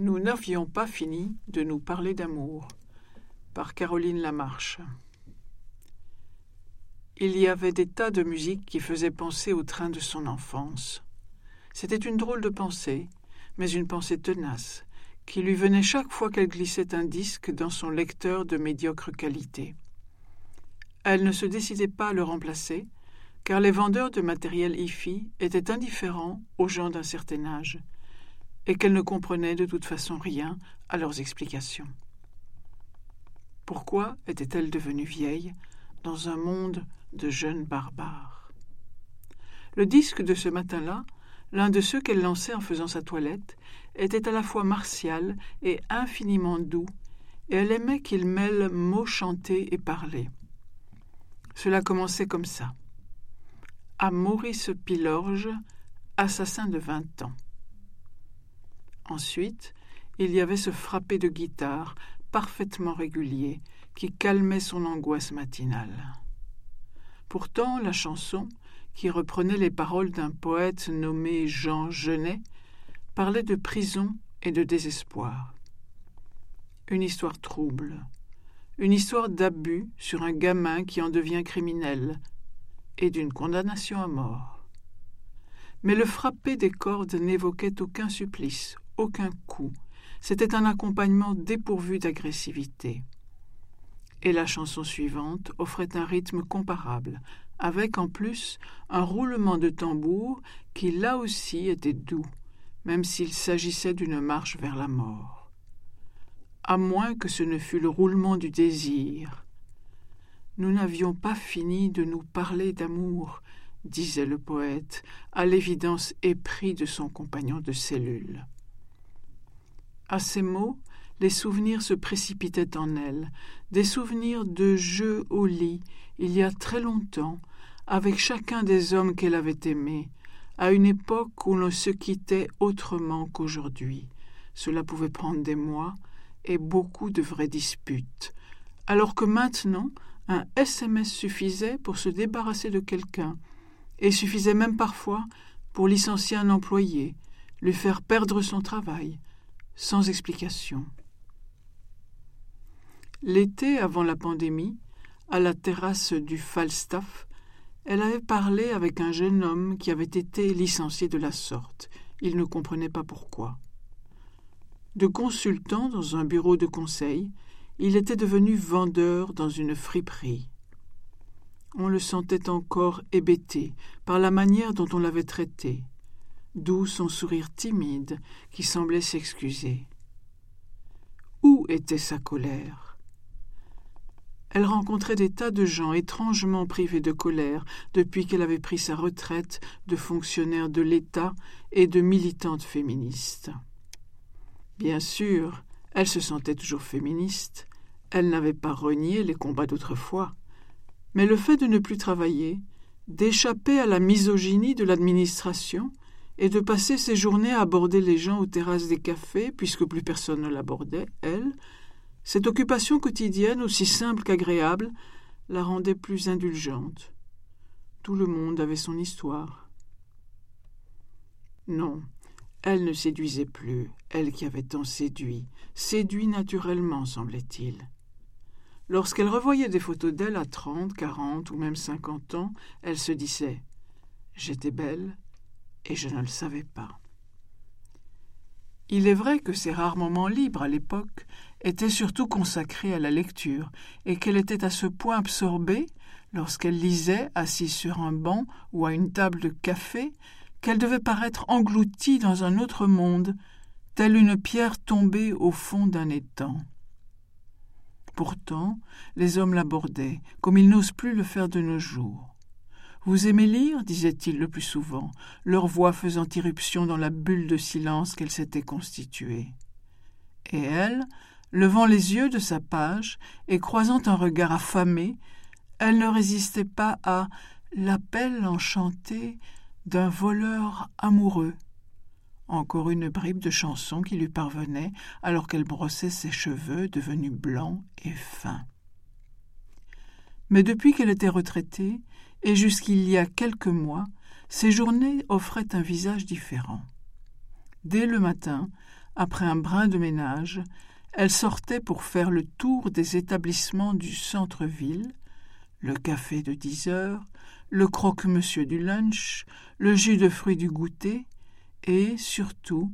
Nous n'avions pas fini de nous parler d'amour. Par Caroline Lamarche. Il y avait des tas de musique qui faisaient penser au train de son enfance. C'était une drôle de pensée, mais une pensée tenace, qui lui venait chaque fois qu'elle glissait un disque dans son lecteur de médiocre qualité. Elle ne se décidait pas à le remplacer, car les vendeurs de matériel hi-fi étaient indifférents aux gens d'un certain âge, et qu'elle ne comprenait de toute façon rien à leurs explications. Pourquoi était-elle devenue vieille dans un monde de jeunes barbares? Le disque de ce matin-là, l'un de ceux qu'elle lançait en faisant sa toilette, était à la fois martial et infiniment doux, et elle aimait qu'il mêle mots chantés et parlés. Cela commençait comme ça. À Maurice Pilorge, assassin de vingt ans. Ensuite, il y avait ce frappé de guitare parfaitement régulier qui calmait son angoisse matinale. Pourtant, la chanson, qui reprenait les paroles d'un poète nommé Jean Genet, parlait de prison et de désespoir. Une histoire trouble, une histoire d'abus sur un gamin qui en devient criminel, et d'une condamnation à mort. Mais le frappé des cordes n'évoquait aucun supplice, aucun coup. C'était un accompagnement dépourvu d'agressivité. Et la chanson suivante offrait un rythme comparable, avec en plus un roulement de tambour qui là aussi était doux, même s'il s'agissait d'une marche vers la mort. À moins que ce ne fût le roulement du désir. Nous n'avions pas fini de nous parler d'amour, disait le poète, à l'évidence épris de son compagnon de cellule. À ces mots, les souvenirs se précipitaient en elle, des souvenirs de jeux au lit, il y a très longtemps, avec chacun des hommes qu'elle avait aimés, à une époque où l'on se quittait autrement qu'aujourd'hui. Cela pouvait prendre des mois et beaucoup de vraies disputes, alors que maintenant un SMS suffisait pour se débarrasser de quelqu'un, et suffisait même parfois pour licencier un employé, lui faire perdre son travail, sans explication. L'été avant la pandémie, à la terrasse du Falstaff, elle avait parlé avec un jeune homme qui avait été licencié de la sorte. Il ne comprenait pas pourquoi. De consultant dans un bureau de conseil, il était devenu vendeur dans une friperie. On le sentait encore hébété par la manière dont on l'avait traité d'où son sourire timide qui semblait s'excuser. Où était sa colère? Elle rencontrait des tas de gens étrangement privés de colère depuis qu'elle avait pris sa retraite de fonctionnaire de l'État et de militante féministe. Bien sûr, elle se sentait toujours féministe, elle n'avait pas renié les combats d'autrefois, mais le fait de ne plus travailler, d'échapper à la misogynie de l'administration, et de passer ses journées à aborder les gens aux terrasses des cafés, puisque plus personne ne l'abordait, elle, cette occupation quotidienne, aussi simple qu'agréable, la rendait plus indulgente. Tout le monde avait son histoire. Non, elle ne séduisait plus, elle qui avait tant séduit, séduit naturellement, semblait-il. Lorsqu'elle revoyait des photos d'elle à trente, quarante ou même cinquante ans, elle se disait J'étais belle, et je ne le savais pas. Il est vrai que ses rares moments libres à l'époque étaient surtout consacrés à la lecture, et qu'elle était à ce point absorbée, lorsqu'elle lisait, assise sur un banc ou à une table de café, qu'elle devait paraître engloutie dans un autre monde, telle une pierre tombée au fond d'un étang. Pourtant, les hommes l'abordaient, comme ils n'osent plus le faire de nos jours. Vous aimez lire disait-il le plus souvent, leur voix faisant irruption dans la bulle de silence qu'elle s'était constituée. Et elle, levant les yeux de sa page et croisant un regard affamé, elle ne résistait pas à l'appel enchanté d'un voleur amoureux. Encore une bribe de chanson qui lui parvenait alors qu'elle brossait ses cheveux devenus blancs et fins. Mais depuis qu'elle était retraitée, et jusqu'il y a quelques mois, ces journées offraient un visage différent. Dès le matin, après un brin de ménage, elle sortait pour faire le tour des établissements du centre-ville, le café de dix heures, le croque-monsieur du lunch, le jus de fruits du goûter, et, surtout,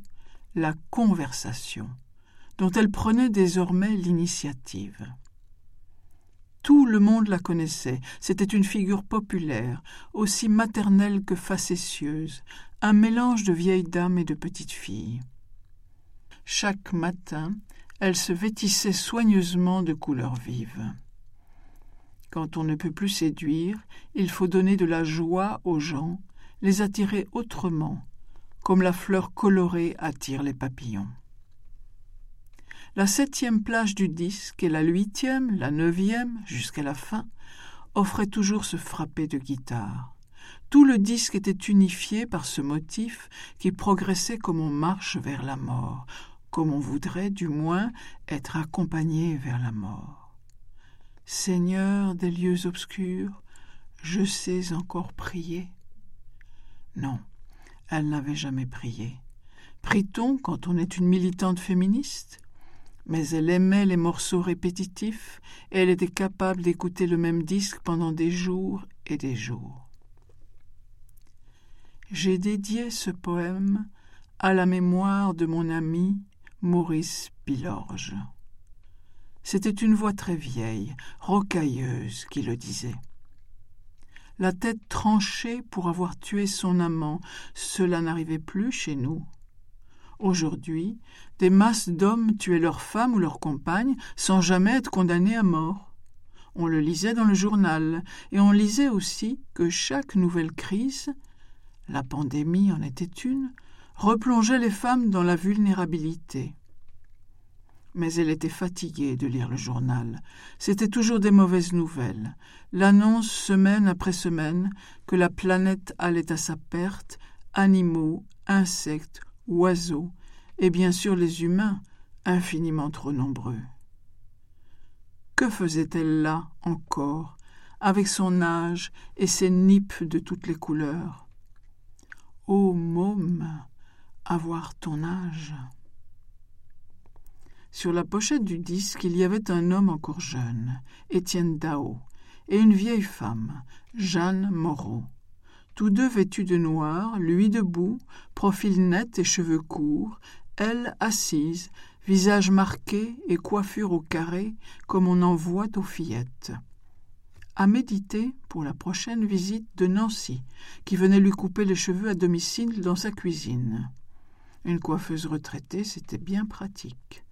la conversation, dont elle prenait désormais l'initiative. Tout le monde la connaissait. C'était une figure populaire, aussi maternelle que facétieuse, un mélange de vieille dame et de petite fille. Chaque matin, elle se vêtissait soigneusement de couleurs vives. Quand on ne peut plus séduire, il faut donner de la joie aux gens, les attirer autrement, comme la fleur colorée attire les papillons. La septième plage du disque et la huitième, la neuvième, jusqu'à la fin, offraient toujours ce frappé de guitare. Tout le disque était unifié par ce motif qui progressait comme on marche vers la mort, comme on voudrait, du moins, être accompagné vers la mort. Seigneur des lieux obscurs, je sais encore prier. Non, elle n'avait jamais prié. Prie-t-on quand on est une militante féministe? Mais elle aimait les morceaux répétitifs et elle était capable d'écouter le même disque pendant des jours et des jours. J'ai dédié ce poème à la mémoire de mon ami Maurice Pilorge. C'était une voix très vieille, rocailleuse, qui le disait. La tête tranchée pour avoir tué son amant, cela n'arrivait plus chez nous. Aujourd'hui, des masses d'hommes tuaient leurs femmes ou leurs compagnes sans jamais être condamnés à mort. On le lisait dans le journal, et on lisait aussi que chaque nouvelle crise, la pandémie en était une, replongeait les femmes dans la vulnérabilité. Mais elle était fatiguée de lire le journal. C'étaient toujours des mauvaises nouvelles. L'annonce semaine après semaine que la planète allait à sa perte, animaux, insectes, oiseaux, et bien sûr les humains, infiniment trop nombreux. Que faisait-elle là encore, avec son âge et ses nippes de toutes les couleurs? Ô môme, avoir ton âge Sur la pochette du disque, il y avait un homme encore jeune, Étienne Dao, et une vieille femme, Jeanne Moreau. Tous deux vêtus de noir, lui debout, profil net et cheveux courts, elle assise, visage marqué et coiffure au carré, comme on en voit aux fillettes. À méditer pour la prochaine visite de Nancy, qui venait lui couper les cheveux à domicile dans sa cuisine. Une coiffeuse retraitée, c'était bien pratique.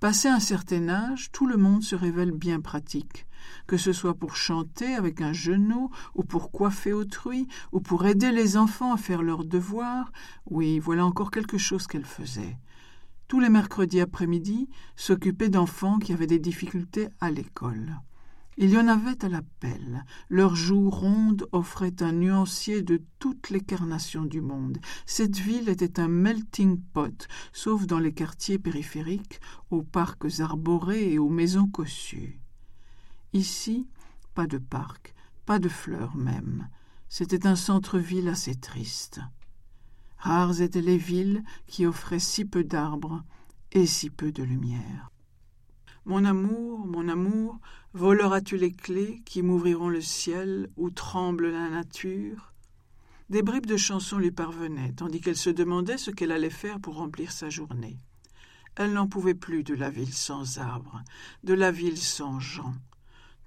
Passé un certain âge, tout le monde se révèle bien pratique, que ce soit pour chanter avec un genou, ou pour coiffer autrui, ou pour aider les enfants à faire leurs devoirs. Oui, voilà encore quelque chose qu'elle faisait. Tous les mercredis après-midi, s'occuper d'enfants qui avaient des difficultés à l'école. Il y en avait à la pelle. Leurs joues rondes offraient un nuancier de toutes les carnations du monde. Cette ville était un melting pot, sauf dans les quartiers périphériques, aux parcs arborés et aux maisons cossues. Ici, pas de parc, pas de fleurs même. C'était un centre-ville assez triste. Rares étaient les villes qui offraient si peu d'arbres et si peu de lumière. Mon amour, mon amour, voleras-tu les clés qui m'ouvriront le ciel où tremble la nature? Des bribes de chansons lui parvenaient, tandis qu'elle se demandait ce qu'elle allait faire pour remplir sa journée. Elle n'en pouvait plus de la ville sans arbres, de la ville sans gens.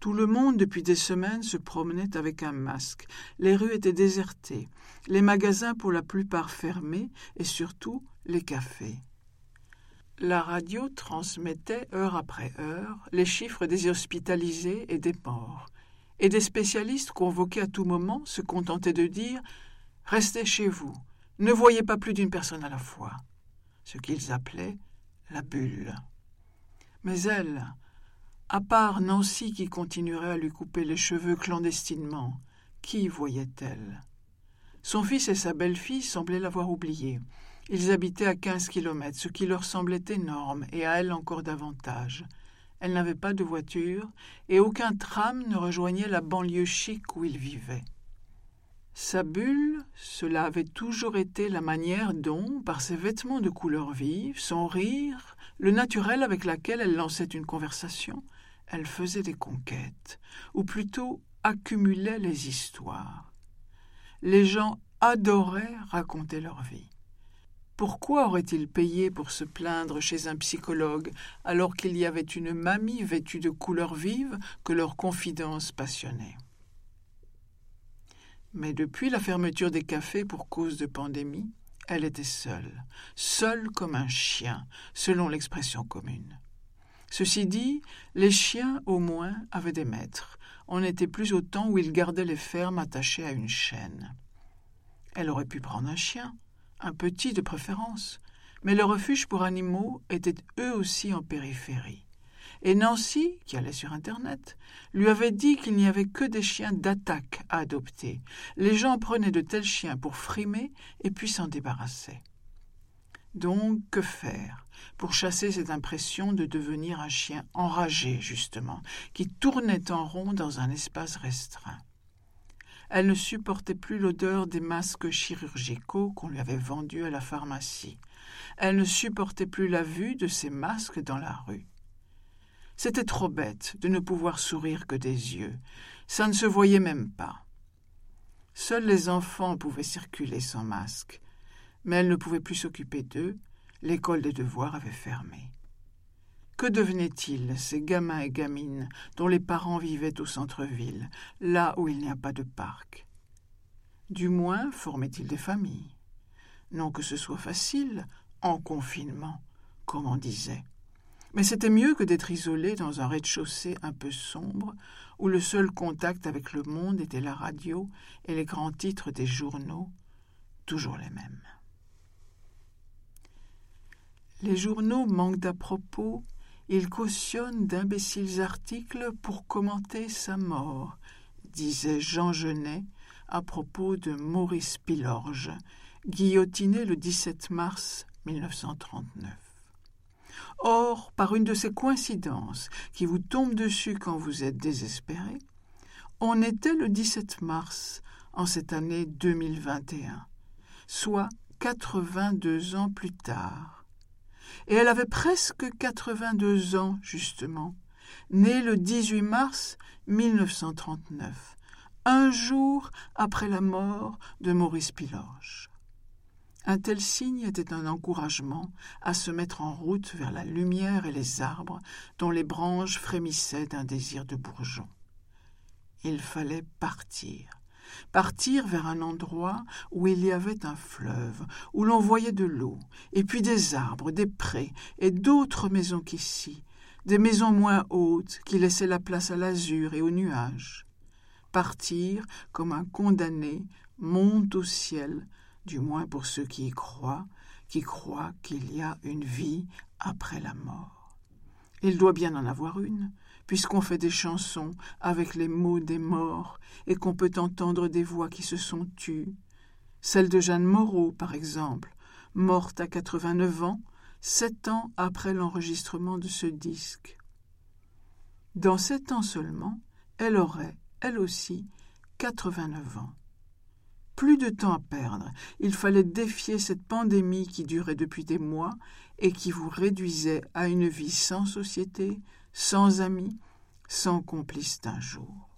Tout le monde, depuis des semaines, se promenait avec un masque. Les rues étaient désertées, les magasins pour la plupart fermés, et surtout les cafés. La radio transmettait heure après heure les chiffres des hospitalisés et des morts, et des spécialistes convoqués à tout moment se contentaient de dire Restez chez vous, ne voyez pas plus d'une personne à la fois, ce qu'ils appelaient la bulle. Mais elle, à part Nancy qui continuerait à lui couper les cheveux clandestinement, qui voyait-elle? Son fils et sa belle-fille semblaient l'avoir oubliée. Ils habitaient à quinze kilomètres, ce qui leur semblait énorme, et à elle encore davantage. Elle n'avait pas de voiture, et aucun tram ne rejoignait la banlieue chic où ils vivaient. Sa bulle, cela avait toujours été la manière dont, par ses vêtements de couleur vive, son rire, le naturel avec lequel elle lançait une conversation, elle faisait des conquêtes, ou plutôt accumulait les histoires. Les gens adoraient raconter leur vie. Pourquoi aurait-il payé pour se plaindre chez un psychologue alors qu'il y avait une mamie vêtue de couleur vive que leur confidence passionnait Mais depuis la fermeture des cafés pour cause de pandémie, elle était seule, seule comme un chien, selon l'expression commune. Ceci dit, les chiens, au moins, avaient des maîtres. On n'était plus au temps où ils gardaient les fermes attachées à une chaîne. Elle aurait pu prendre un chien, un petit de préférence, mais le refuge pour animaux était eux aussi en périphérie. Et Nancy, qui allait sur Internet, lui avait dit qu'il n'y avait que des chiens d'attaque à adopter. Les gens prenaient de tels chiens pour frimer et puis s'en débarrassaient. Donc, que faire? Pour chasser cette impression de devenir un chien enragé, justement, qui tournait en rond dans un espace restreint elle ne supportait plus l'odeur des masques chirurgicaux qu'on lui avait vendus à la pharmacie. Elle ne supportait plus la vue de ces masques dans la rue. C'était trop bête de ne pouvoir sourire que des yeux. Ça ne se voyait même pas. Seuls les enfants pouvaient circuler sans masque, mais elle ne pouvait plus s'occuper d'eux. L'école des devoirs avait fermé. Que devenaient-ils, ces gamins et gamines dont les parents vivaient au centre-ville, là où il n'y a pas de parc? Du moins formaient-ils des familles? Non que ce soit facile, en confinement, comme on disait. Mais c'était mieux que d'être isolé dans un rez-de-chaussée un peu sombre, où le seul contact avec le monde était la radio et les grands titres des journaux, toujours les mêmes. Les journaux manquent d'à propos il cautionne d'imbéciles articles pour commenter sa mort, disait Jean Genet à propos de Maurice Pilorge, guillotiné le 17 mars 1939. Or, par une de ces coïncidences qui vous tombent dessus quand vous êtes désespéré, on était le 17 mars en cette année 2021, soit 82 ans plus tard et elle avait presque quatre-vingt-deux ans, justement, née le 18 mars 1939, un jour après la mort de Maurice Pilorge. Un tel signe était un encouragement à se mettre en route vers la lumière et les arbres dont les branches frémissaient d'un désir de bourgeon. Il fallait partir, partir vers un endroit où il y avait un fleuve, où l'on voyait de l'eau, et puis des arbres, des prés, et d'autres maisons qu'ici, des maisons moins hautes qui laissaient la place à l'azur et aux nuages. Partir comme un condamné monte au ciel, du moins pour ceux qui y croient, qui croient qu'il y a une vie après la mort. Il doit bien en avoir une, puisqu'on fait des chansons avec les mots des morts et qu'on peut entendre des voix qui se sont tues. Celle de Jeanne Moreau, par exemple, morte à 89 ans, sept ans après l'enregistrement de ce disque. Dans sept ans seulement, elle aurait, elle aussi, 89 ans. Plus de temps à perdre, il fallait défier cette pandémie qui durait depuis des mois et qui vous réduisait à une vie sans société, sans amis, sans complice d'un jour.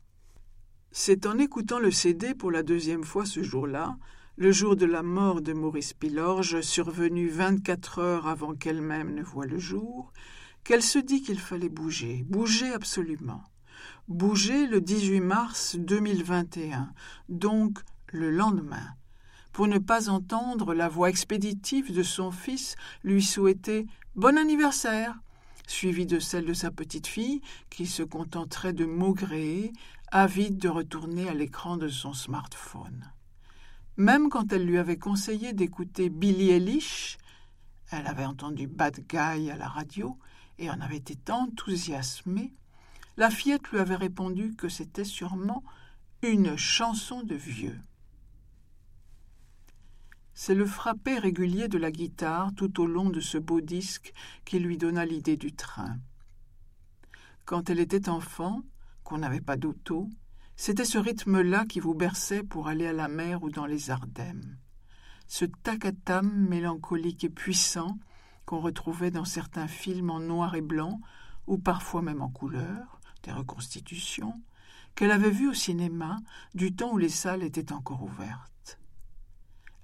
C'est en écoutant le CD pour la deuxième fois ce jour-là, le jour de la mort de Maurice Pilorge, survenu vingt-quatre heures avant qu'elle-même ne voie le jour, qu'elle se dit qu'il fallait bouger, bouger absolument. Bouger le 18 mars 2021, donc le lendemain, pour ne pas entendre la voix expéditive de son fils lui souhaiter Bon anniversaire suivie de celle de sa petite-fille, qui se contenterait de maugréer, avide de retourner à l'écran de son smartphone. Même quand elle lui avait conseillé d'écouter Billy Eilish, elle avait entendu Bad Guy à la radio et en avait été enthousiasmée, la fillette lui avait répondu que c'était sûrement une chanson de vieux. C'est le frappé régulier de la guitare tout au long de ce beau disque qui lui donna l'idée du train. Quand elle était enfant, qu'on n'avait pas d'auto, C'était ce rythme-là qui vous berçait pour aller à la mer ou dans les Ardennes. Ce tacatam mélancolique et puissant qu'on retrouvait dans certains films en noir et blanc, ou parfois même en couleur, des reconstitutions, qu'elle avait vues au cinéma du temps où les salles étaient encore ouvertes.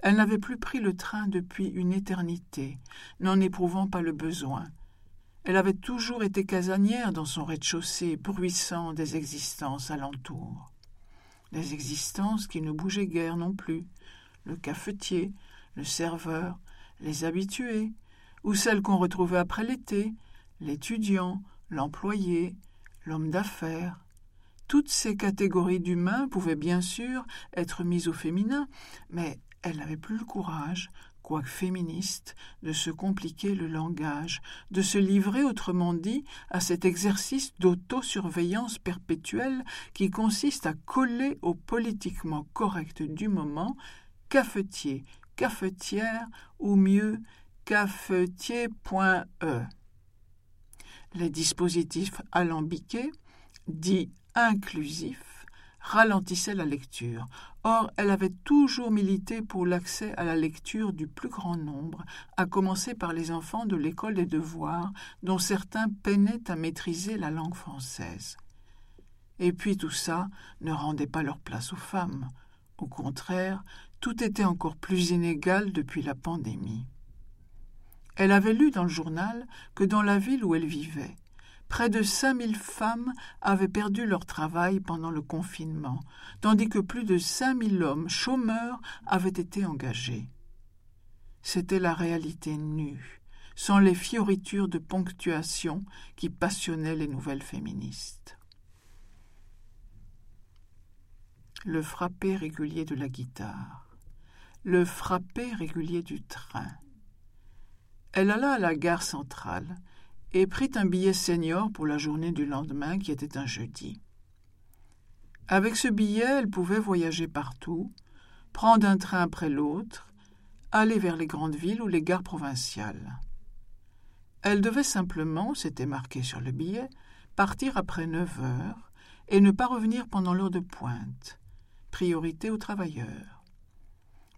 Elle n'avait plus pris le train depuis une éternité, n'en éprouvant pas le besoin. Elle avait toujours été casanière dans son rez-de-chaussée, bruissant des existences alentour. Des existences qui ne bougeaient guère non plus. Le cafetier, le serveur, les habitués, ou celles qu'on retrouvait après l'été, l'étudiant, l'employé, l'homme d'affaires. Toutes ces catégories d'humains pouvaient bien sûr être mises au féminin, mais elle n'avait plus le courage, quoique féministe, de se compliquer le langage, de se livrer, autrement dit, à cet exercice d'autosurveillance perpétuelle qui consiste à coller au politiquement correct du moment cafetier, cafetière, ou mieux, cafetier.e. Les dispositifs alambiqués, dits inclusifs, ralentissaient la lecture. Or, elle avait toujours milité pour l'accès à la lecture du plus grand nombre, à commencer par les enfants de l'école des devoirs, dont certains peinaient à maîtriser la langue française. Et puis tout ça ne rendait pas leur place aux femmes. Au contraire, tout était encore plus inégal depuis la pandémie. Elle avait lu dans le journal que dans la ville où elle vivait, près de cinq mille femmes avaient perdu leur travail pendant le confinement, tandis que plus de cinq mille hommes chômeurs avaient été engagés. C'était la réalité nue, sans les fioritures de ponctuation qui passionnaient les nouvelles féministes. Le frappé régulier de la guitare, le frappé régulier du train, elle alla à la gare centrale et prit un billet senior pour la journée du lendemain, qui était un jeudi. Avec ce billet, elle pouvait voyager partout, prendre un train après l'autre, aller vers les grandes villes ou les gares provinciales. Elle devait simplement, c'était marqué sur le billet, partir après neuf heures et ne pas revenir pendant l'heure de pointe. Priorité aux travailleurs.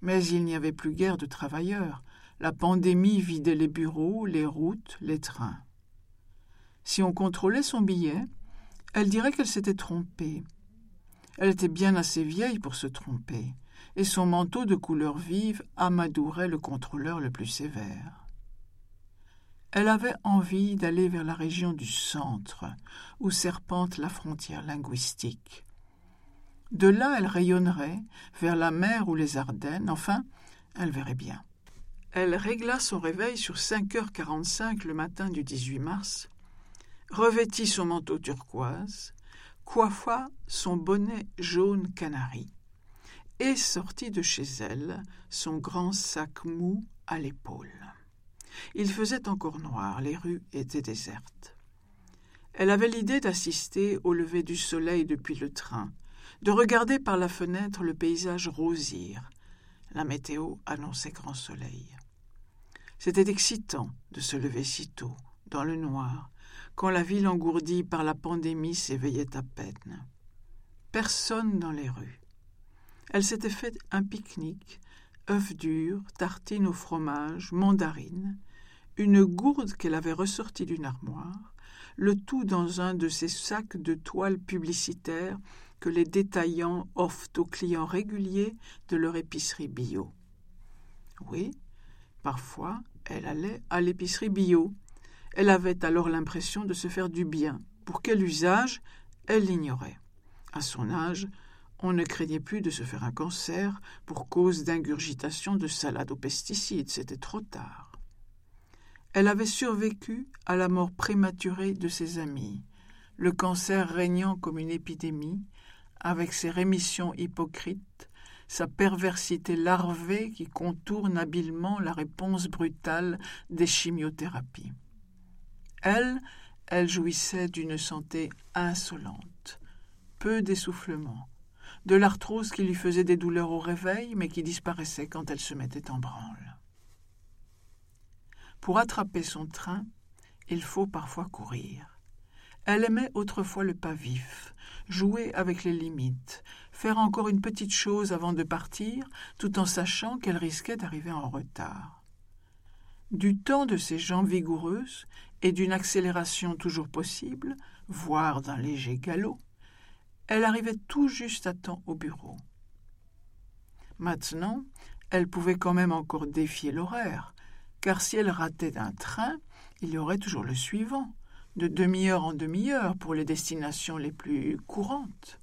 Mais il n'y avait plus guère de travailleurs, la pandémie vidait les bureaux, les routes, les trains. Si on contrôlait son billet, elle dirait qu'elle s'était trompée. Elle était bien assez vieille pour se tromper, et son manteau de couleur vive amadourait le contrôleur le plus sévère. Elle avait envie d'aller vers la région du centre, où serpente la frontière linguistique. De là, elle rayonnerait vers la mer ou les Ardennes, enfin, elle verrait bien. Elle régla son réveil sur cinq heures quarante-cinq le matin du 18 mars, revêtit son manteau turquoise, coiffa son bonnet jaune canari et sortit de chez elle, son grand sac mou à l'épaule. Il faisait encore noir, les rues étaient désertes. Elle avait l'idée d'assister au lever du soleil depuis le train, de regarder par la fenêtre le paysage rosir. La météo annonçait grand soleil. C'était excitant de se lever si tôt, dans le noir, quand la ville engourdie par la pandémie s'éveillait à peine. Personne dans les rues. Elle s'était fait un pique-nique, œufs durs, tartines au fromage, mandarines, une gourde qu'elle avait ressortie d'une armoire, le tout dans un de ces sacs de toile publicitaires que les détaillants offrent aux clients réguliers de leur épicerie bio. Oui, parfois, elle allait à l'épicerie bio. Elle avait alors l'impression de se faire du bien. Pour quel usage? Elle l'ignorait. À son âge, on ne craignait plus de se faire un cancer pour cause d'ingurgitation de salade aux pesticides. C'était trop tard. Elle avait survécu à la mort prématurée de ses amis, le cancer régnant comme une épidémie, avec ses rémissions hypocrites, sa perversité larvée qui contourne habilement la réponse brutale des chimiothérapies. Elle, elle jouissait d'une santé insolente, peu d'essoufflement, de l'arthrose qui lui faisait des douleurs au réveil, mais qui disparaissait quand elle se mettait en branle. Pour attraper son train, il faut parfois courir. Elle aimait autrefois le pas vif, jouer avec les limites, faire encore une petite chose avant de partir, tout en sachant qu'elle risquait d'arriver en retard. Du temps de ses jambes vigoureuses et d'une accélération toujours possible, voire d'un léger galop, elle arrivait tout juste à temps au bureau. Maintenant, elle pouvait quand même encore défier l'horaire, car si elle ratait un train, il y aurait toujours le suivant, de demi-heure en demi-heure pour les destinations les plus courantes.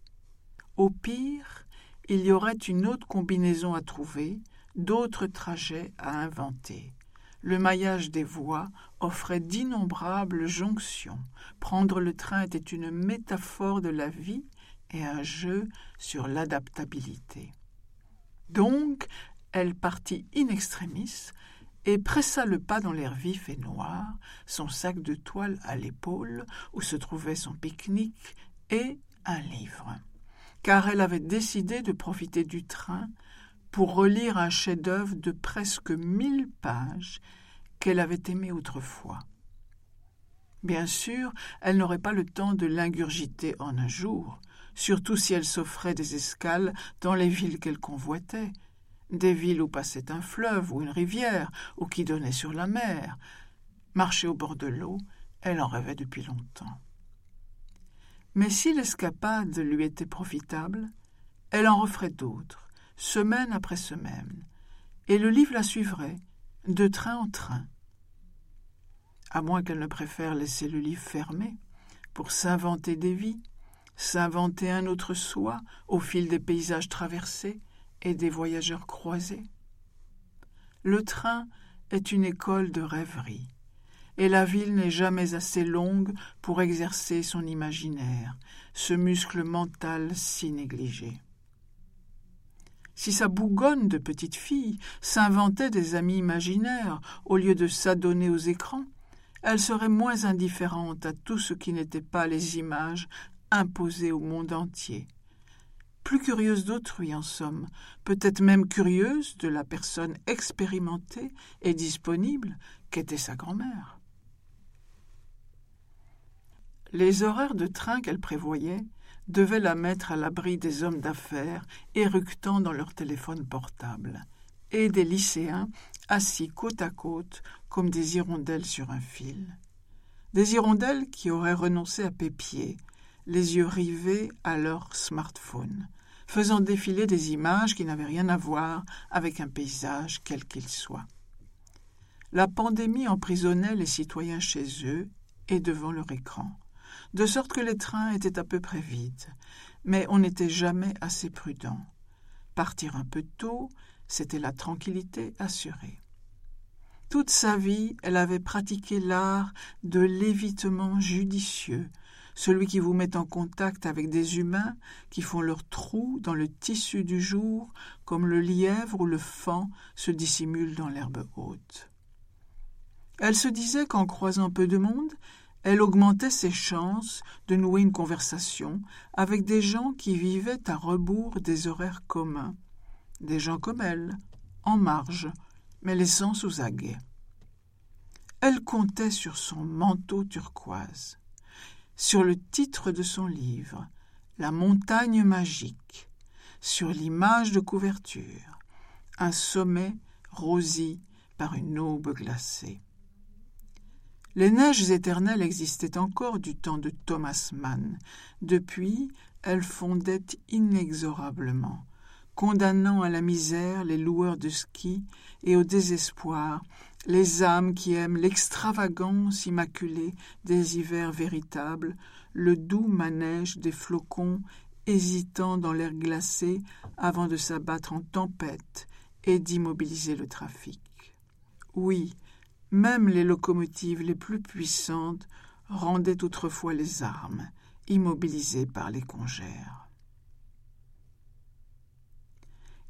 Au pire, il y aurait une autre combinaison à trouver, d'autres trajets à inventer. Le maillage des voies offrait d'innombrables jonctions. Prendre le train était une métaphore de la vie et un jeu sur l'adaptabilité. Donc, elle partit in extremis et pressa le pas dans l'air vif et noir, son sac de toile à l'épaule, où se trouvait son pique-nique et un livre car elle avait décidé de profiter du train pour relire un chef-d'œuvre de presque mille pages qu'elle avait aimé autrefois. Bien sûr, elle n'aurait pas le temps de l'ingurgiter en un jour, surtout si elle s'offrait des escales dans les villes qu'elle convoitait, des villes où passait un fleuve ou une rivière, ou qui donnait sur la mer. Marcher au bord de l'eau, elle en rêvait depuis longtemps. Mais si l'escapade lui était profitable, elle en referait d'autres, semaine après semaine, et le livre la suivrait, de train en train. À moins qu'elle ne préfère laisser le livre fermé, pour s'inventer des vies, s'inventer un autre soi au fil des paysages traversés et des voyageurs croisés. Le train est une école de rêverie et la ville n'est jamais assez longue pour exercer son imaginaire, ce muscle mental si négligé. Si sa bougonne de petite fille s'inventait des amis imaginaires au lieu de s'adonner aux écrans, elle serait moins indifférente à tout ce qui n'était pas les images imposées au monde entier. Plus curieuse d'autrui, en somme, peut-être même curieuse de la personne expérimentée et disponible qu'était sa grand-mère. Les horaires de train qu'elle prévoyait devaient la mettre à l'abri des hommes d'affaires éructant dans leur téléphone portable, et des lycéens assis côte à côte comme des hirondelles sur un fil. Des hirondelles qui auraient renoncé à pépier, les yeux rivés à leur smartphone, faisant défiler des images qui n'avaient rien à voir avec un paysage quel qu'il soit. La pandémie emprisonnait les citoyens chez eux et devant leur écran de sorte que les trains étaient à peu près vides, mais on n'était jamais assez prudent. Partir un peu tôt, c'était la tranquillité assurée. Toute sa vie, elle avait pratiqué l'art de l'évitement judicieux, celui qui vous met en contact avec des humains qui font leur trou dans le tissu du jour, comme le lièvre ou le faon se dissimule dans l'herbe haute. Elle se disait qu'en croisant peu de monde, elle augmentait ses chances de nouer une conversation avec des gens qui vivaient à rebours des horaires communs, des gens comme elle, en marge, mais laissant sous aguet. Elle comptait sur son manteau turquoise, sur le titre de son livre, La montagne magique, sur l'image de couverture, un sommet rosi par une aube glacée. Les neiges éternelles existaient encore du temps de Thomas Mann. Depuis, elles fondaient inexorablement, condamnant à la misère les loueurs de ski et au désespoir les âmes qui aiment l'extravagance immaculée des hivers véritables, le doux manège des flocons hésitant dans l'air glacé avant de s'abattre en tempête et d'immobiliser le trafic. Oui, même les locomotives les plus puissantes rendaient autrefois les armes, immobilisées par les congères.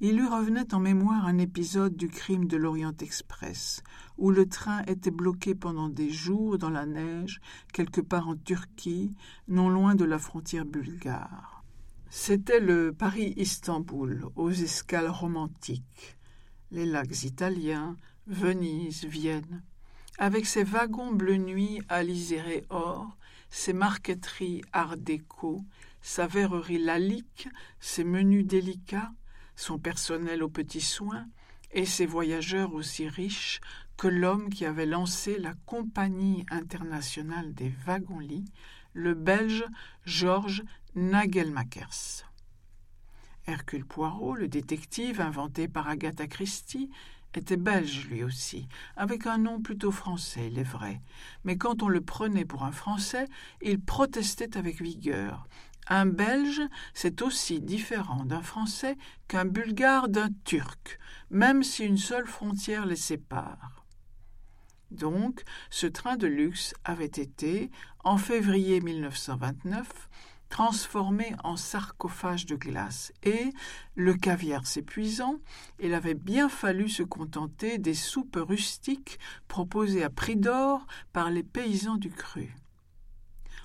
Il lui revenait en mémoire un épisode du crime de l'Orient Express, où le train était bloqué pendant des jours dans la neige, quelque part en Turquie, non loin de la frontière bulgare. C'était le Paris-Istanbul, aux escales romantiques, les lacs italiens, Venise, Vienne avec ses wagons bleu nuit alisérés or, ses marqueteries art déco, sa verrerie lalique, ses menus délicats, son personnel aux petits soins, et ses voyageurs aussi riches que l'homme qui avait lancé la Compagnie internationale des wagons-lits, le Belge Georges Nagelmakers. Hercule Poirot, le détective inventé par Agatha Christie, était belge lui aussi, avec un nom plutôt français, il est vrai. Mais quand on le prenait pour un Français, il protestait avec vigueur. Un Belge, c'est aussi différent d'un Français qu'un Bulgare d'un Turc, même si une seule frontière les sépare. Donc, ce train de luxe avait été, en février 1929, transformé en sarcophage de glace, et, le caviar s'épuisant, il avait bien fallu se contenter des soupes rustiques proposées à prix d'or par les paysans du cru.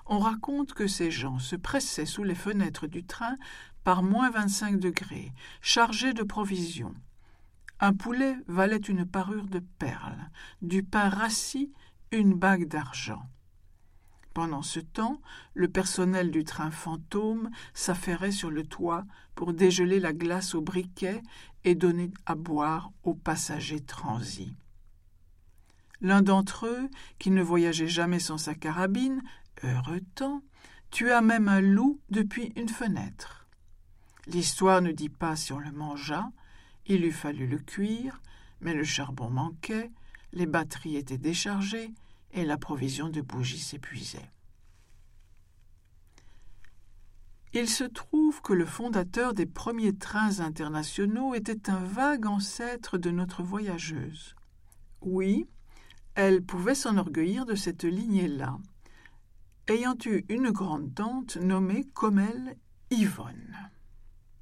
On raconte que ces gens se pressaient sous les fenêtres du train par moins vingt-cinq degrés, chargés de provisions. Un poulet valait une parure de perles, du pain rassis une bague d'argent. Pendant ce temps, le personnel du train fantôme s'affairait sur le toit pour dégeler la glace au briquet et donner à boire aux passagers transis. L'un d'entre eux, qui ne voyageait jamais sans sa carabine, heureux temps, tua même un loup depuis une fenêtre. L'histoire ne dit pas si on le mangea, il eût fallu le cuire, mais le charbon manquait, les batteries étaient déchargées, et la provision de bougies s'épuisait. Il se trouve que le fondateur des premiers trains internationaux était un vague ancêtre de notre voyageuse. Oui, elle pouvait s'enorgueillir de cette lignée-là, ayant eu une grande tante nommée comme elle Yvonne.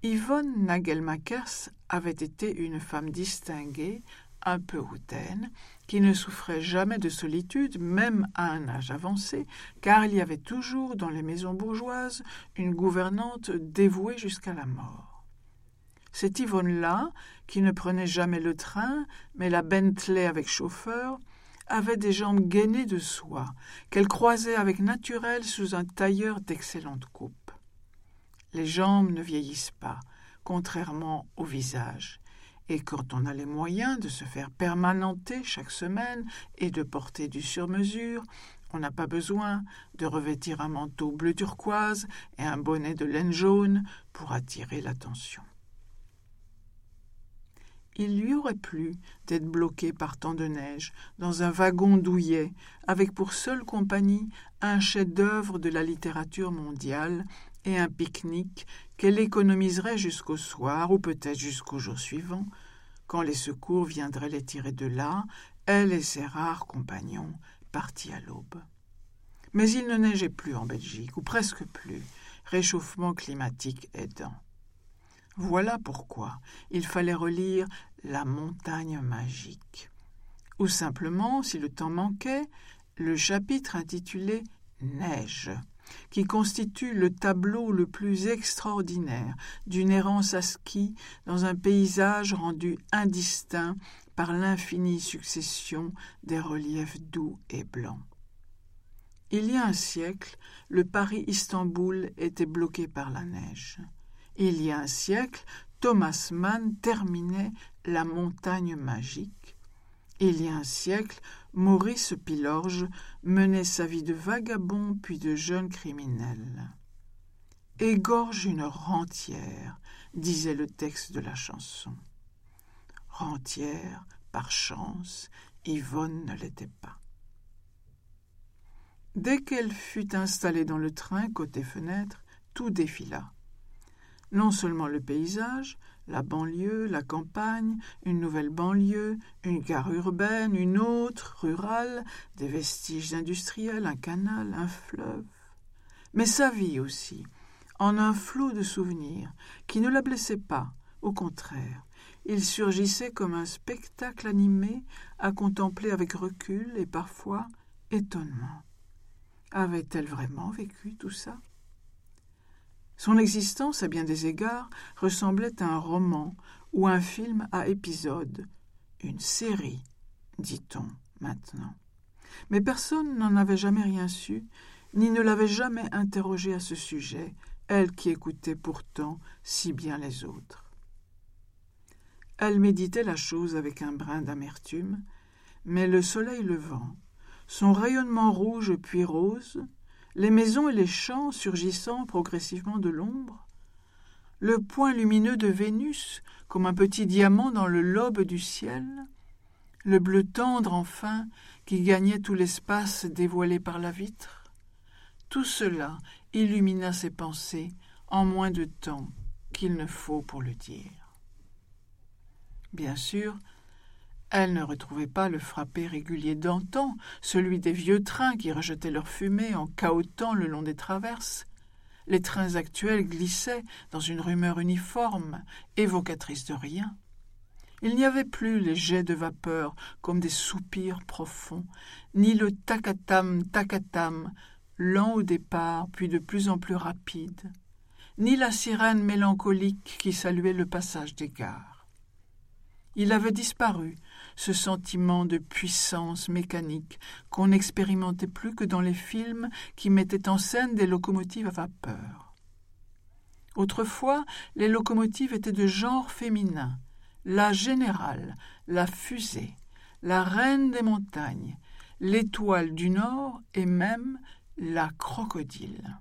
Yvonne Nagelmakers avait été une femme distinguée, un peu hautaine, qui ne souffrait jamais de solitude, même à un âge avancé, car il y avait toujours dans les maisons bourgeoises une gouvernante dévouée jusqu'à la mort. Cette Yvonne-là, qui ne prenait jamais le train, mais la Bentley avec chauffeur, avait des jambes gainées de soie, qu'elle croisait avec naturel sous un tailleur d'excellente coupe. Les jambes ne vieillissent pas, contrairement au visage. Et quand on a les moyens de se faire permanenter chaque semaine et de porter du sur-mesure, on n'a pas besoin de revêtir un manteau bleu turquoise et un bonnet de laine jaune pour attirer l'attention. Il lui aurait plu d'être bloqué par tant de neige, dans un wagon douillet, avec pour seule compagnie un chef-d'œuvre de la littérature mondiale et un pique-nique qu'elle économiserait jusqu'au soir ou peut-être jusqu'au jour suivant, quand les secours viendraient les tirer de là, elle et ses rares compagnons partis à l'aube. Mais il ne neigeait plus en Belgique, ou presque plus, réchauffement climatique aidant. Voilà pourquoi il fallait relire La montagne magique. Ou simplement, si le temps manquait, le chapitre intitulé Neige qui constitue le tableau le plus extraordinaire d'une errance à ski dans un paysage rendu indistinct par l'infinie succession des reliefs doux et blancs. Il y a un siècle, le Paris-Istanbul était bloqué par la neige. Il y a un siècle, Thomas Mann terminait La montagne magique. Il y a un siècle, Maurice Pilorge menait sa vie de vagabond puis de jeune criminel. Égorge une rentière, disait le texte de la chanson. Rentière, par chance, Yvonne ne l'était pas. Dès qu'elle fut installée dans le train côté fenêtre, tout défila. Non seulement le paysage, la banlieue, la campagne, une nouvelle banlieue, une gare urbaine, une autre, rurale, des vestiges industriels, un canal, un fleuve. Mais sa vie aussi, en un flot de souvenirs, qui ne la blessait pas, au contraire, il surgissait comme un spectacle animé à contempler avec recul et parfois étonnement. Avait-elle vraiment vécu tout ça? Son existence, à bien des égards, ressemblait à un roman ou un film à épisodes, une série, dit-on maintenant. Mais personne n'en avait jamais rien su, ni ne l'avait jamais interrogée à ce sujet, elle qui écoutait pourtant si bien les autres. Elle méditait la chose avec un brin d'amertume, mais le soleil levant, son rayonnement rouge puis rose, les maisons et les champs surgissant progressivement de l'ombre, le point lumineux de Vénus comme un petit diamant dans le lobe du ciel, le bleu tendre enfin qui gagnait tout l'espace dévoilé par la vitre, tout cela illumina ses pensées en moins de temps qu'il ne faut pour le dire. Bien sûr, elle ne retrouvait pas le frappé régulier d'antan, celui des vieux trains qui rejetaient leur fumée en cahotant le long des traverses. Les trains actuels glissaient dans une rumeur uniforme, évocatrice de rien. Il n'y avait plus les jets de vapeur comme des soupirs profonds, ni le tacatam tacatam, lent au départ puis de plus en plus rapide, ni la sirène mélancolique qui saluait le passage des gares. Il avait disparu, ce sentiment de puissance mécanique qu'on n'expérimentait plus que dans les films qui mettaient en scène des locomotives à vapeur. Autrefois, les locomotives étaient de genre féminin, la générale, la fusée, la reine des montagnes, l'étoile du Nord et même la crocodile.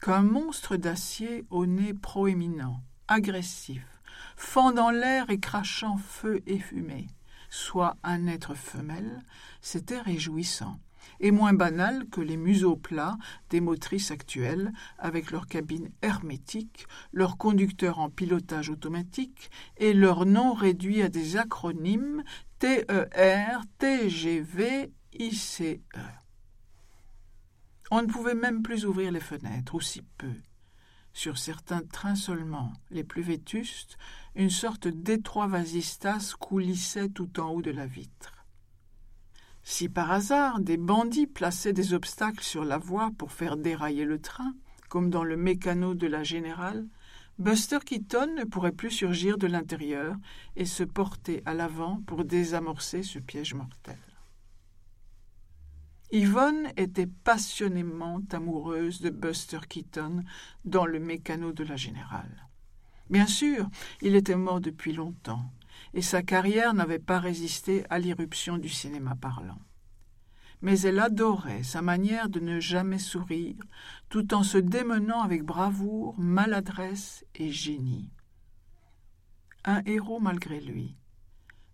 Qu'un monstre d'acier au nez proéminent, agressif, fendant l'air et crachant feu et fumée, soit un être femelle, c'était réjouissant, et moins banal que les museaux plats des motrices actuelles, avec leurs cabines hermétiques, leurs conducteurs en pilotage automatique et leurs noms réduits à des acronymes TER, TGV, ICE. On ne pouvait même plus ouvrir les fenêtres, ou si peu. Sur certains trains seulement, les plus vétustes, une sorte d'étroit vasistas coulissait tout en haut de la vitre. Si par hasard des bandits plaçaient des obstacles sur la voie pour faire dérailler le train, comme dans le mécano de la générale, Buster Keaton ne pourrait plus surgir de l'intérieur et se porter à l'avant pour désamorcer ce piège mortel. Yvonne était passionnément amoureuse de Buster Keaton dans le mécano de la générale. Bien sûr, il était mort depuis longtemps, et sa carrière n'avait pas résisté à l'irruption du cinéma parlant. Mais elle adorait sa manière de ne jamais sourire, tout en se démenant avec bravoure, maladresse et génie. Un héros malgré lui.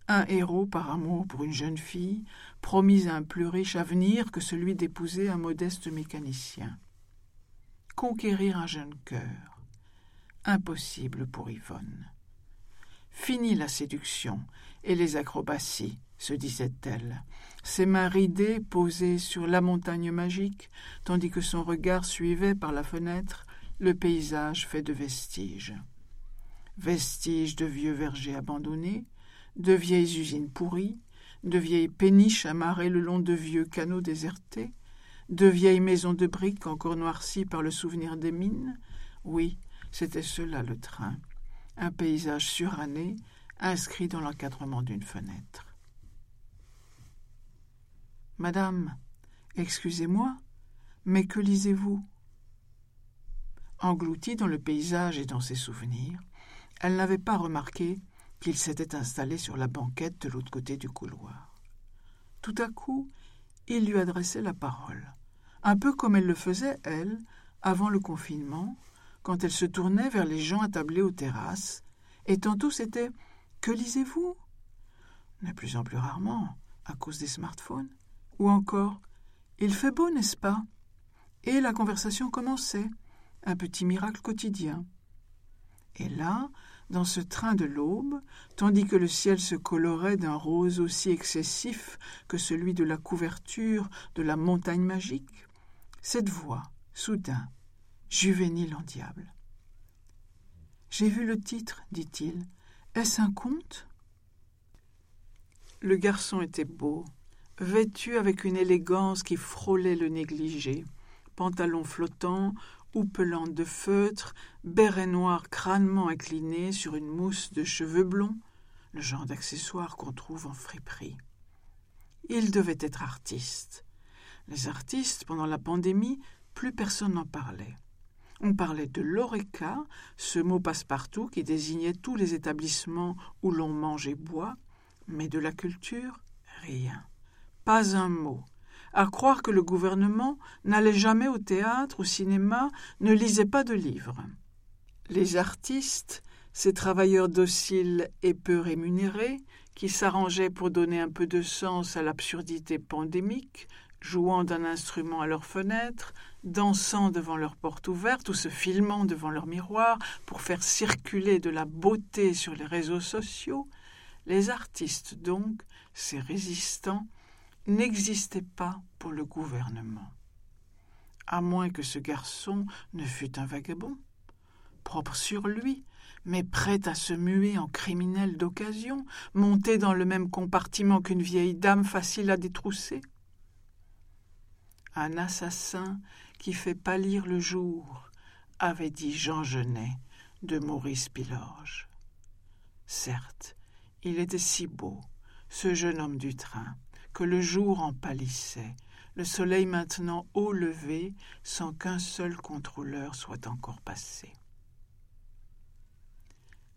Un héros par amour pour une jeune fille, promise un plus riche avenir que celui d'épouser un modeste mécanicien. Conquérir un jeune cœur impossible pour Yvonne. Fini la séduction et les acrobaties, se disait-elle, ses mains ridées posées sur la montagne magique, tandis que son regard suivait par la fenêtre le paysage fait de vestiges. Vestiges de vieux vergers abandonnés, de vieilles usines pourries, de vieilles péniches amarrées le long de vieux canaux désertés, de vieilles maisons de briques encore noircies par le souvenir des mines, oui, c'était cela le train, un paysage suranné inscrit dans l'encadrement d'une fenêtre. Madame, excusez-moi, mais que lisez-vous? Engloutie dans le paysage et dans ses souvenirs, elle n'avait pas remarqué qu'il s'était installé sur la banquette de l'autre côté du couloir. Tout à coup, il lui adressait la parole, un peu comme elle le faisait, elle, avant le confinement, quand elle se tournait vers les gens attablés aux terrasses, et tantôt c'était Que lisez-vous? De plus en plus rarement, à cause des smartphones. Ou encore Il fait beau, n'est-ce pas? Et la conversation commençait, un petit miracle quotidien. Et là, dans ce train de l'aube, tandis que le ciel se colorait d'un rose aussi excessif que celui de la couverture de la montagne magique, cette voix, soudain, juvénile en diable. J'ai vu le titre, dit-il. Est-ce un conte? Le garçon était beau, vêtu avec une élégance qui frôlait le négligé, pantalon flottant, de feutre, béret noir crânement incliné sur une mousse de cheveux blonds, le genre d'accessoire qu'on trouve en friperie. Il devait être artiste, Les artistes, pendant la pandémie, plus personne n'en parlait. On parlait de l'oreca, ce mot passe-partout qui désignait tous les établissements où l'on mange et boit, mais de la culture, rien. Pas un mot. À croire que le gouvernement n'allait jamais au théâtre, au cinéma, ne lisait pas de livres. Les artistes, ces travailleurs dociles et peu rémunérés, qui s'arrangeaient pour donner un peu de sens à l'absurdité pandémique, jouant d'un instrument à leur fenêtre, dansant devant leur porte ouverte ou se filmant devant leur miroir pour faire circuler de la beauté sur les réseaux sociaux, les artistes donc, ces résistants, n'existaient pas pour le gouvernement. À moins que ce garçon ne fût un vagabond, propre sur lui, mais prêt à se muer en criminel d'occasion, monté dans le même compartiment qu'une vieille dame facile à détrousser un assassin qui fait pâlir le jour, avait dit Jean Genet de Maurice Pilorge. Certes, il était si beau, ce jeune homme du train, que le jour en pâlissait, le soleil maintenant haut levé, sans qu'un seul contrôleur soit encore passé.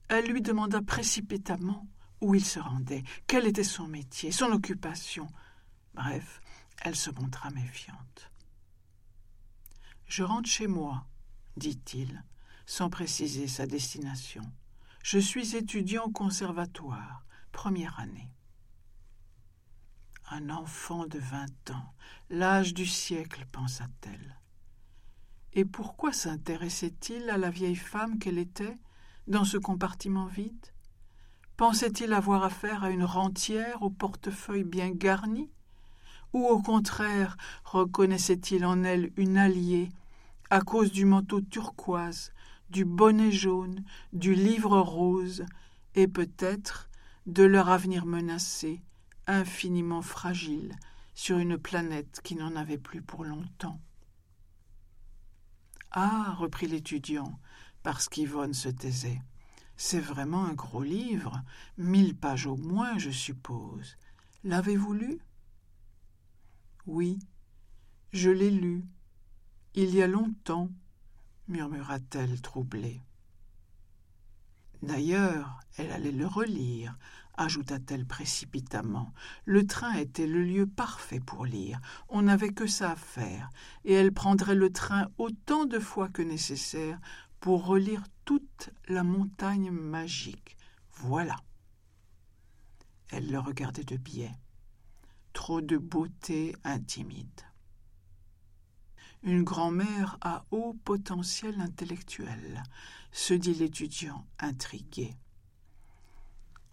Elle lui demanda précipitamment où il se rendait, quel était son métier, son occupation. Bref, elle se montra méfiante. Je rentre chez moi, dit-il, sans préciser sa destination. Je suis étudiant au conservatoire, première année. Un enfant de vingt ans, l'âge du siècle, pensa-t-elle. Et pourquoi s'intéressait-il à la vieille femme qu'elle était, dans ce compartiment vide? Pensait-il avoir affaire à une rentière au portefeuille bien garni? Ou au contraire reconnaissait-il en elle une alliée à cause du manteau turquoise, du bonnet jaune, du livre rose, et peut-être de leur avenir menacé, infiniment fragile, sur une planète qui n'en avait plus pour longtemps. Ah, reprit l'étudiant, parce qu'Yvonne se taisait. C'est vraiment un gros livre, mille pages au moins, je suppose. L'avez-vous lu oui, je l'ai lu. Il y a longtemps, murmura-t-elle troublée. D'ailleurs, elle allait le relire, ajouta-t-elle précipitamment. Le train était le lieu parfait pour lire. On n'avait que ça à faire, et elle prendrait le train autant de fois que nécessaire pour relire toute la montagne magique. Voilà. Elle le regardait de biais trop de beauté intimide. Une grand-mère à haut potentiel intellectuel, se dit l'étudiant intrigué.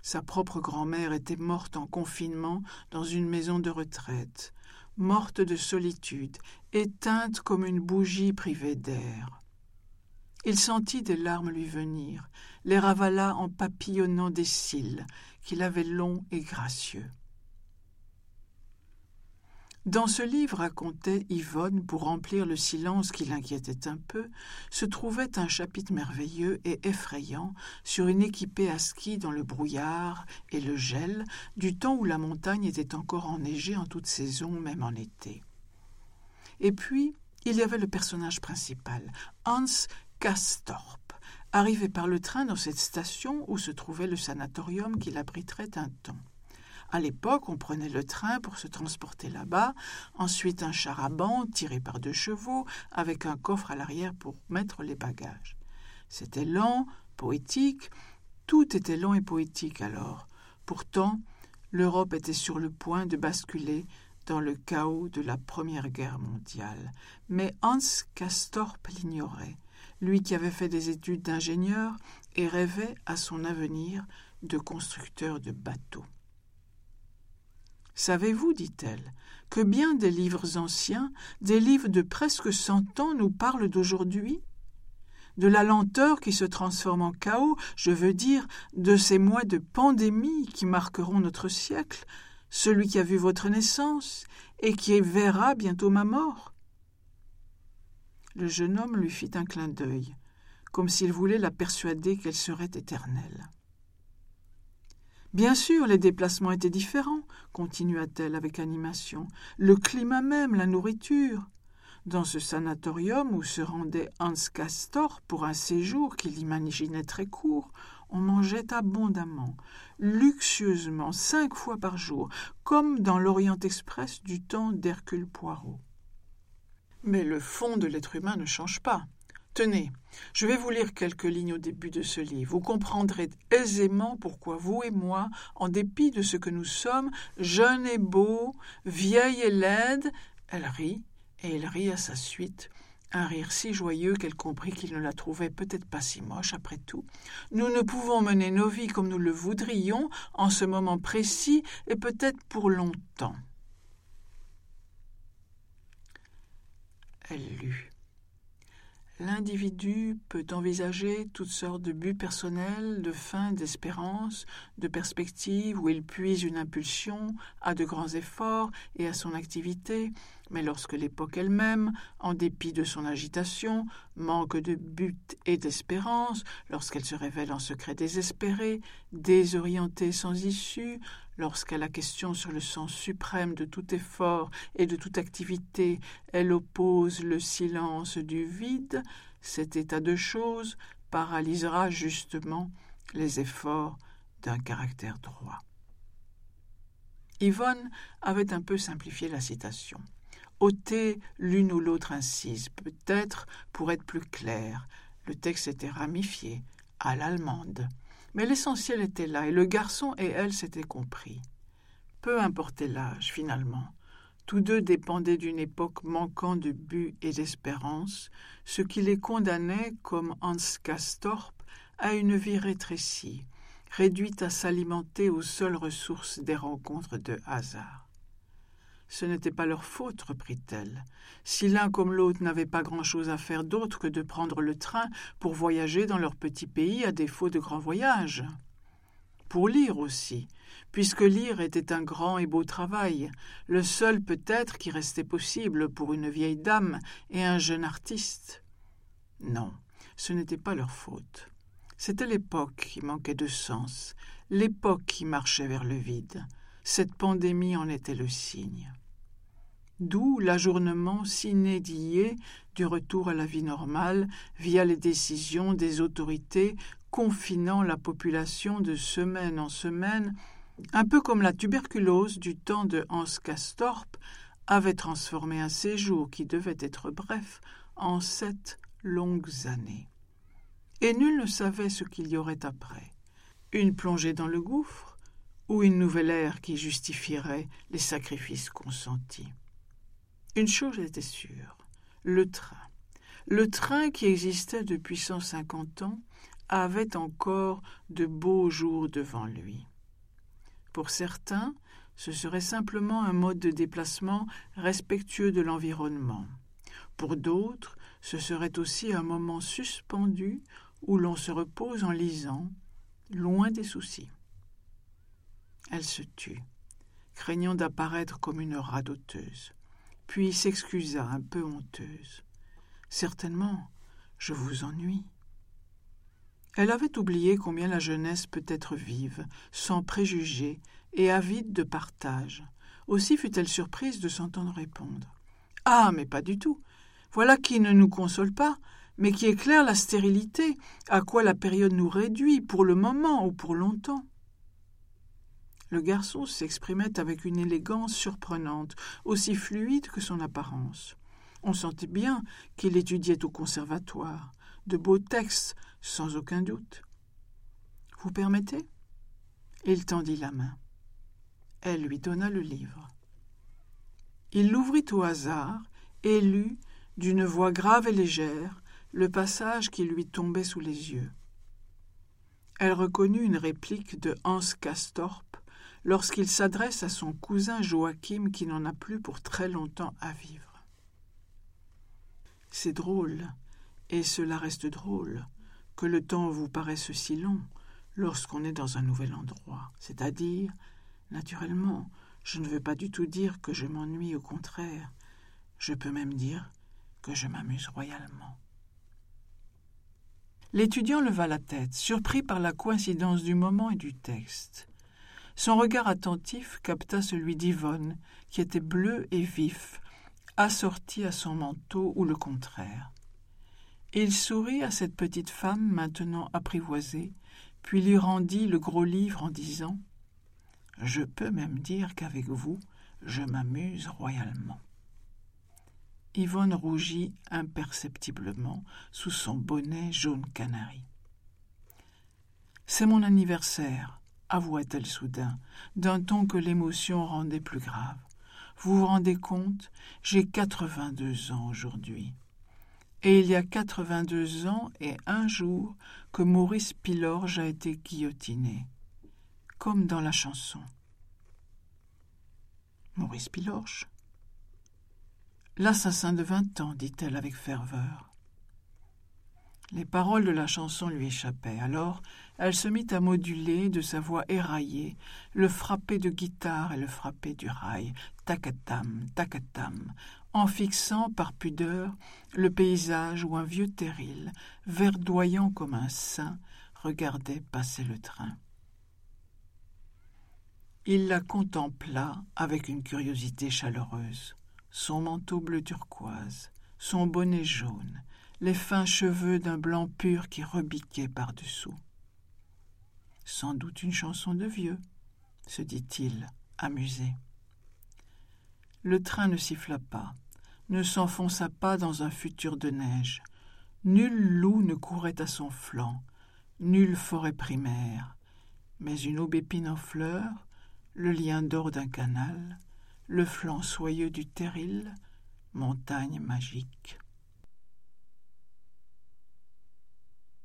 Sa propre grand-mère était morte en confinement dans une maison de retraite, morte de solitude, éteinte comme une bougie privée d'air. Il sentit des larmes lui venir, les ravala en papillonnant des cils qu'il avait longs et gracieux. Dans ce livre, racontait Yvonne, pour remplir le silence qui l'inquiétait un peu, se trouvait un chapitre merveilleux et effrayant sur une équipée à ski dans le brouillard et le gel du temps où la montagne était encore enneigée en toute saison, même en été. Et puis, il y avait le personnage principal, Hans Kastorp, arrivé par le train dans cette station où se trouvait le sanatorium qui l'abriterait un temps. À l'époque, on prenait le train pour se transporter là-bas, ensuite un char à banc tiré par deux chevaux, avec un coffre à l'arrière pour mettre les bagages. C'était lent, poétique, tout était lent et poétique alors. Pourtant, l'Europe était sur le point de basculer dans le chaos de la Première Guerre mondiale. Mais Hans Castorp l'ignorait, lui qui avait fait des études d'ingénieur et rêvait à son avenir de constructeur de bateaux. Savez-vous, dit-elle, que bien des livres anciens, des livres de presque cent ans nous parlent d'aujourd'hui? De la lenteur qui se transforme en chaos, je veux dire, de ces mois de pandémie qui marqueront notre siècle, celui qui a vu votre naissance et qui verra bientôt ma mort. Le jeune homme lui fit un clin d'œil, comme s'il voulait la persuader qu'elle serait éternelle. Bien sûr, les déplacements étaient différents, continua-t-elle avec animation. Le climat même, la nourriture. Dans ce sanatorium où se rendait Hans Castor pour un séjour qu'il imaginait très court, on mangeait abondamment, luxueusement, cinq fois par jour, comme dans l'Orient Express du temps d'Hercule Poirot. Mais le fond de l'être humain ne change pas. Tenez, je vais vous lire quelques lignes au début de ce livre. Vous comprendrez aisément pourquoi vous et moi, en dépit de ce que nous sommes, jeunes et beaux, vieilles et laides, elle rit, et il rit à sa suite, un rire si joyeux qu'elle comprit qu'il ne la trouvait peut-être pas si moche après tout. Nous ne pouvons mener nos vies comme nous le voudrions en ce moment précis et peut-être pour longtemps. Elle lut. L'individu peut envisager toutes sortes de buts personnels, de fins, d'espérances, de perspectives où il puise une impulsion à de grands efforts et à son activité, mais lorsque l'époque elle-même, en dépit de son agitation, manque de but et d'espérance, lorsqu'elle se révèle en secret désespérée, désorientée sans issue, lorsqu'à la question sur le sens suprême de tout effort et de toute activité, elle oppose le silence du vide, cet état de choses paralysera justement les efforts d'un caractère droit. Yvonne avait un peu simplifié la citation ôter l'une ou l'autre incise, peut-être pour être plus clair. Le texte était ramifié, à l'allemande. Mais l'essentiel était là, et le garçon et elle s'étaient compris. Peu importait l'âge, finalement. Tous deux dépendaient d'une époque manquant de but et d'espérance, ce qui les condamnait, comme Hans Castorp, à une vie rétrécie, réduite à s'alimenter aux seules ressources des rencontres de hasard. Ce n'était pas leur faute, reprit-elle. Si l'un comme l'autre n'avait pas grand-chose à faire d'autre que de prendre le train pour voyager dans leur petit pays à défaut de grands voyages. Pour lire aussi, puisque lire était un grand et beau travail, le seul peut-être qui restait possible pour une vieille dame et un jeune artiste. Non, ce n'était pas leur faute. C'était l'époque qui manquait de sens, l'époque qui marchait vers le vide. Cette pandémie en était le signe. D'où l'ajournement s'inédié du retour à la vie normale via les décisions des autorités confinant la population de semaine en semaine, un peu comme la tuberculose du temps de Hans Castorp avait transformé un séjour qui devait être bref en sept longues années. Et nul ne savait ce qu'il y aurait après. Une plongée dans le gouffre, ou une nouvelle ère qui justifierait les sacrifices consentis. Une chose était sûre, le train. Le train qui existait depuis cent cinquante ans avait encore de beaux jours devant lui. Pour certains, ce serait simplement un mode de déplacement respectueux de l'environnement. Pour d'autres, ce serait aussi un moment suspendu où l'on se repose en lisant, loin des soucis. Elle se tut, craignant d'apparaître comme une radoteuse, puis s'excusa un peu honteuse. Certainement, je vous ennuie. Elle avait oublié combien la jeunesse peut être vive, sans préjugés et avide de partage. Aussi fut-elle surprise de s'entendre répondre. Ah, mais pas du tout. Voilà qui ne nous console pas, mais qui éclaire la stérilité, à quoi la période nous réduit, pour le moment ou pour longtemps. Le garçon s'exprimait avec une élégance surprenante, aussi fluide que son apparence. On sentait bien qu'il étudiait au conservatoire, de beaux textes, sans aucun doute. Vous permettez? Il tendit la main. Elle lui donna le livre. Il l'ouvrit au hasard et lut, d'une voix grave et légère, le passage qui lui tombait sous les yeux. Elle reconnut une réplique de Hans Castorp lorsqu'il s'adresse à son cousin Joachim qui n'en a plus pour très longtemps à vivre. C'est drôle, et cela reste drôle, que le temps vous paraisse si long lorsqu'on est dans un nouvel endroit, c'est-à-dire, naturellement, je ne veux pas du tout dire que je m'ennuie, au contraire, je peux même dire que je m'amuse royalement. L'étudiant leva la tête, surpris par la coïncidence du moment et du texte. Son regard attentif capta celui d'Yvonne, qui était bleu et vif, assorti à son manteau ou le contraire. Il sourit à cette petite femme maintenant apprivoisée, puis lui rendit le gros livre en disant Je peux même dire qu'avec vous, je m'amuse royalement. Yvonne rougit imperceptiblement sous son bonnet jaune canari. C'est mon anniversaire, avoua-t-elle soudain, d'un ton que l'émotion rendait plus grave. Vous vous rendez compte, j'ai quatre-vingt-deux ans aujourd'hui. Et il y a quatre-vingt-deux ans et un jour que Maurice Pilorge a été guillotiné, comme dans la chanson. Maurice Pilorge L'assassin de vingt ans, dit-elle avec ferveur. Les paroles de la chanson lui échappaient. Alors, elle se mit à moduler de sa voix éraillée le frappé de guitare et le frappé du rail, tacatam, tacatam, en fixant par pudeur le paysage où un vieux terril, verdoyant comme un saint, regardait passer le train. Il la contempla avec une curiosité chaleureuse, son manteau bleu turquoise, son bonnet jaune, les fins cheveux d'un blanc pur qui rebiquaient par-dessous. Sans doute une chanson de vieux, se dit-il, amusé. Le train ne siffla pas, ne s'enfonça pas dans un futur de neige. Nul loup ne courait à son flanc, nulle forêt primaire, mais une aubépine en fleurs, le lien d'or d'un canal, le flanc soyeux du terril, montagne magique.